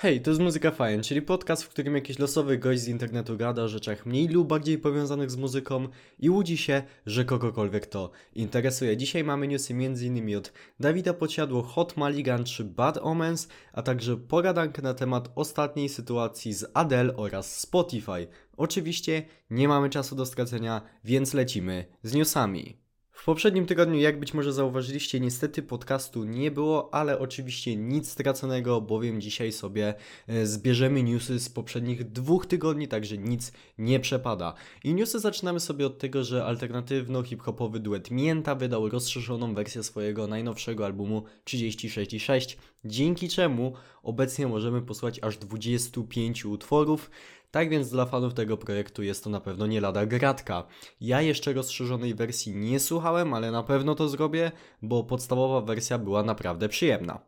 Hej, to jest Muzyka Fajn, czyli podcast, w którym jakiś losowy gość z internetu gada o rzeczach mniej lub bardziej powiązanych z muzyką i łudzi się, że kogokolwiek to interesuje. Dzisiaj mamy newsy m.in. od Dawida Podsiadło, Hot Maligan czy Bad Omens, a także pogadankę na temat ostatniej sytuacji z Adele oraz Spotify. Oczywiście nie mamy czasu do stracenia, więc lecimy z newsami. W poprzednim tygodniu, jak być może zauważyliście, niestety podcastu nie było, ale oczywiście nic straconego, bowiem dzisiaj sobie e, zbierzemy newsy z poprzednich dwóch tygodni, także nic nie przepada. I newsy zaczynamy sobie od tego, że alternatywno-hip-hopowy duet Mięta wydał rozszerzoną wersję swojego najnowszego albumu 3066, dzięki czemu obecnie możemy posłuchać aż 25 utworów. Tak więc dla fanów tego projektu jest to na pewno nie lada gratka. Ja jeszcze rozszerzonej wersji nie słuchałem, ale na pewno to zrobię, bo podstawowa wersja była naprawdę przyjemna.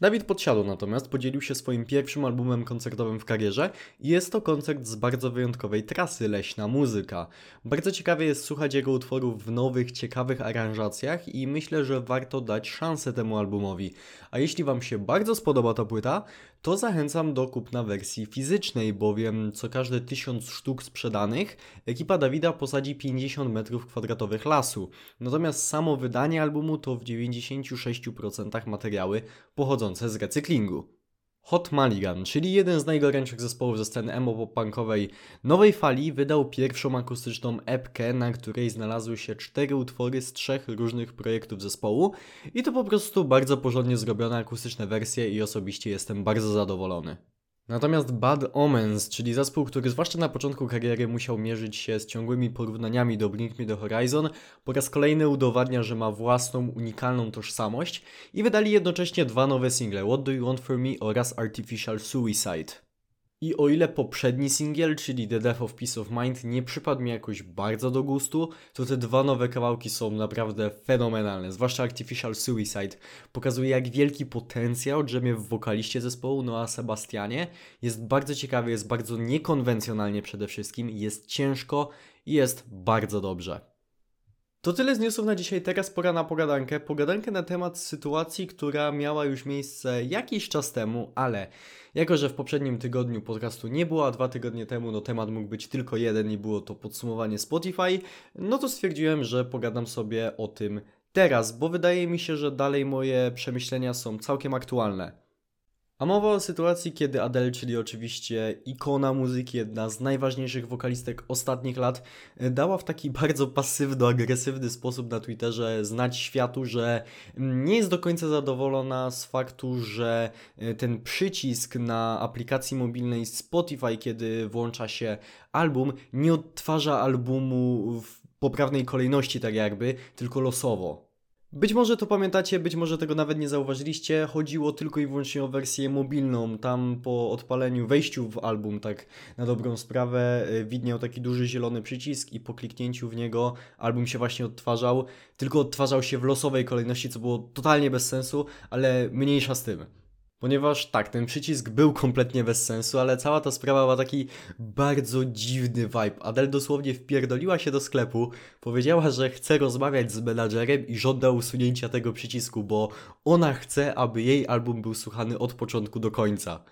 Dawid Podsiadło natomiast podzielił się swoim pierwszym albumem koncertowym w karierze i jest to koncert z bardzo wyjątkowej trasy Leśna Muzyka. Bardzo ciekawie jest słuchać jego utworów w nowych, ciekawych aranżacjach i myślę, że warto dać szansę temu albumowi. A jeśli Wam się bardzo spodoba ta płyta, to zachęcam do kupna wersji fizycznej, bowiem co każde 1000 sztuk sprzedanych ekipa Dawida posadzi 50 m2 lasu. Natomiast samo wydanie albumu to w 96% materiały pochodzące z recyklingu. Hot Maligan, czyli jeden z najgorętszych zespołów ze sceny emo pop-punkowej nowej fali, wydał pierwszą akustyczną epkę, na której znalazły się cztery utwory z trzech różnych projektów zespołu i to po prostu bardzo porządnie zrobione akustyczne wersje i osobiście jestem bardzo zadowolony. Natomiast Bad Omens, czyli zespół, który zwłaszcza na początku kariery musiał mierzyć się z ciągłymi porównaniami do Blink Me The Horizon, po raz kolejny udowadnia, że ma własną, unikalną tożsamość i wydali jednocześnie dwa nowe single, What Do You Want For Me oraz Artificial Suicide. I o ile poprzedni singiel, czyli The Death of Peace of Mind, nie przypadł mi jakoś bardzo do gustu, to te dwa nowe kawałki są naprawdę fenomenalne. Zwłaszcza Artificial Suicide pokazuje, jak wielki potencjał drzemie w wokaliście zespołu Noah Sebastianie. Jest bardzo ciekawy, jest bardzo niekonwencjonalnie przede wszystkim, jest ciężko i jest bardzo dobrze. To tyle z newsów na dzisiaj. Teraz pora na pogadankę. Pogadankę na temat sytuacji, która miała już miejsce jakiś czas temu, ale jako, że w poprzednim tygodniu podcastu nie było, a dwa tygodnie temu no, temat mógł być tylko jeden i było to podsumowanie Spotify, no to stwierdziłem, że pogadam sobie o tym teraz, bo wydaje mi się, że dalej moje przemyślenia są całkiem aktualne. A mowa o sytuacji, kiedy Adele, czyli oczywiście ikona muzyki, jedna z najważniejszych wokalistek ostatnich lat, dała w taki bardzo pasywno-agresywny sposób na Twitterze znać światu, że nie jest do końca zadowolona z faktu, że e, ten przycisk na aplikacji mobilnej Spotify, kiedy włącza się album, nie odtwarza albumu w poprawnej kolejności, tak jakby, tylko losowo. Być może to pamiętacie, być może tego nawet nie zauważyliście. Chodziło tylko i wyłącznie o wersję mobilną. Tam po odpaleniu, wejściu w album, tak na dobrą sprawę, y, widniał taki duży zielony przycisk i po kliknięciu w niego album się właśnie odtwarzał. Tylko odtwarzał się w losowej kolejności, co było totalnie bez sensu, ale mniejsza z tym. Ponieważ tak, ten przycisk był kompletnie bez sensu, ale cała ta sprawa ma taki bardzo dziwny vibe. Adele dosłownie wpierdoliła się do sklepu, powiedziała, że chce rozmawiać z menadżerem i żąda usunięcia tego przycisku, bo ona chce, aby jej album był słuchany od początku do końca.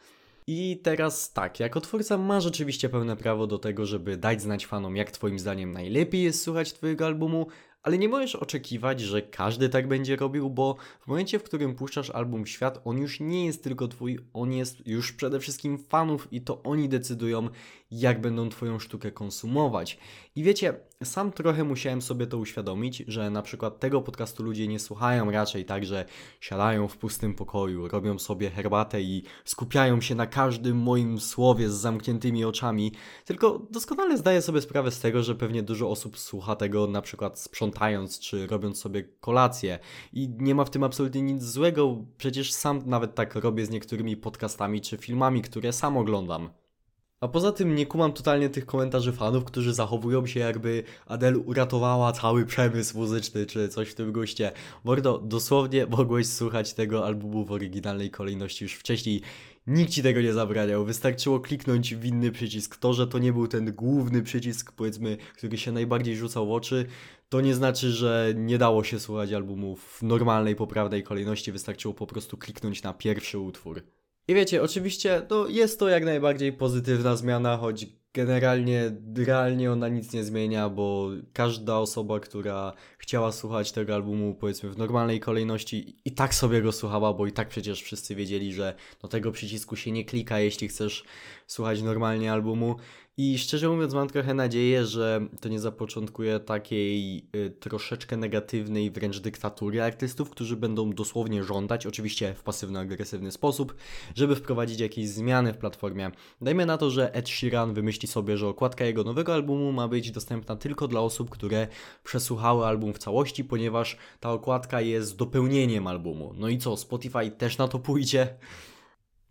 I teraz tak, jako twórca masz oczywiście pełne prawo do tego, żeby dać znać fanom, jak twoim zdaniem najlepiej jest słuchać twojego albumu, ale nie możesz oczekiwać, że każdy tak będzie robił, bo w momencie, w którym puszczasz album świat, on już nie jest tylko twój, on jest już przede wszystkim fanów i to oni decydują, jak będą twoją sztukę konsumować. I wiecie, sam trochę musiałem sobie to uświadomić, że na przykład tego podcastu ludzie nie słuchają raczej tak, że siadają w pustym pokoju, robią sobie herbatę i skupiają się na każdym moim słowie z zamkniętymi oczami, tylko doskonale zdaję sobie sprawę z tego, że pewnie dużo osób słucha tego na przykład sprzątając czy robiąc sobie kolację i nie ma w tym absolutnie nic złego, przecież sam nawet tak robię z niektórymi podcastami czy filmami, które sam oglądam. A poza tym nie kumam totalnie tych komentarzy fanów, którzy zachowują się jakby Adele uratowała cały przemysł muzyczny, czy coś w tym guście. Mordo, dosłownie mogłeś słuchać tego albumu w oryginalnej kolejności już wcześniej. Nikt ci tego nie zabraniał, wystarczyło kliknąć w inny przycisk. To, że to nie był ten główny przycisk, powiedzmy, który się najbardziej rzucał w oczy, to nie znaczy, że nie dało się słuchać albumu w normalnej, poprawnej kolejności, wystarczyło po prostu kliknąć na pierwszy utwór. I wiecie, oczywiście no, jest to jak najbardziej pozytywna zmiana, choć generalnie realnie ona nic nie zmienia, bo każda osoba, która chciała słuchać tego albumu powiedzmy w normalnej kolejności i tak sobie go słuchała, bo i tak przecież wszyscy wiedzieli, że do tego przycisku się nie klika, jeśli chcesz słuchać normalnie albumu. I szczerze mówiąc, mam trochę nadzieję, że to nie zapoczątkuje takiej y, troszeczkę negatywnej wręcz dyktatury artystów, którzy będą dosłownie żądać, oczywiście w pasywno-agresywny sposób, żeby wprowadzić jakieś zmiany w platformie. Dajmy na to, że Ed Sheeran wymyśli sobie, że okładka jego nowego albumu ma być dostępna tylko dla osób, które przesłuchały album w całości, ponieważ ta okładka jest dopełnieniem albumu. No i co, Spotify też na to pójdzie?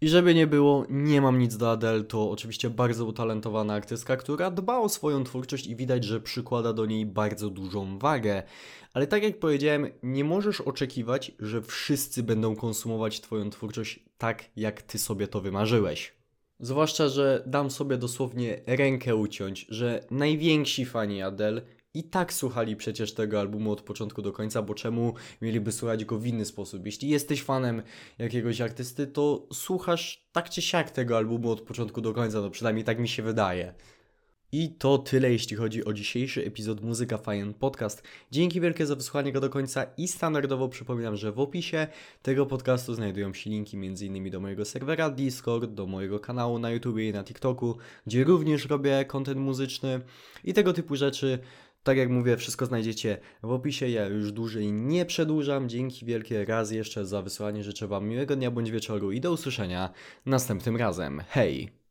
I żeby nie było, nie mam nic do Adele, to oczywiście bardzo utalentowana artystka, która dba o swoją twórczość i widać, że przykłada do niej bardzo dużą wagę. Ale tak jak powiedziałem, nie możesz oczekiwać, że wszyscy będą konsumować twoją twórczość tak, jak ty sobie to wymarzyłeś. Zwłaszcza, że dam sobie dosłownie rękę uciąć, że najwięksi fani Adele i tak słuchali przecież tego albumu od początku do końca, bo czemu mieliby słuchać go w inny sposób? Jeśli jesteś fanem jakiegoś artysty, to słuchasz tak czy siak tego albumu od początku do końca, no przynajmniej tak mi się wydaje. I to tyle, jeśli chodzi o dzisiejszy epizod Muzyka Fajen Podcast. Dzięki wielkie za wysłuchanie go do końca i standardowo przypominam, że w opisie tego podcastu znajdują się linki m.in. do mojego serwera Discord, do mojego kanału na YouTube i na TikToku, gdzie również robię content muzyczny i tego typu rzeczy. Tak jak mówię, wszystko znajdziecie w opisie. Ja już dłużej nie przedłużam. Dzięki wielkie raz jeszcze za wysłanie. Życzę Wam miłego dnia bądź wieczoru i do usłyszenia następnym razem. Hej!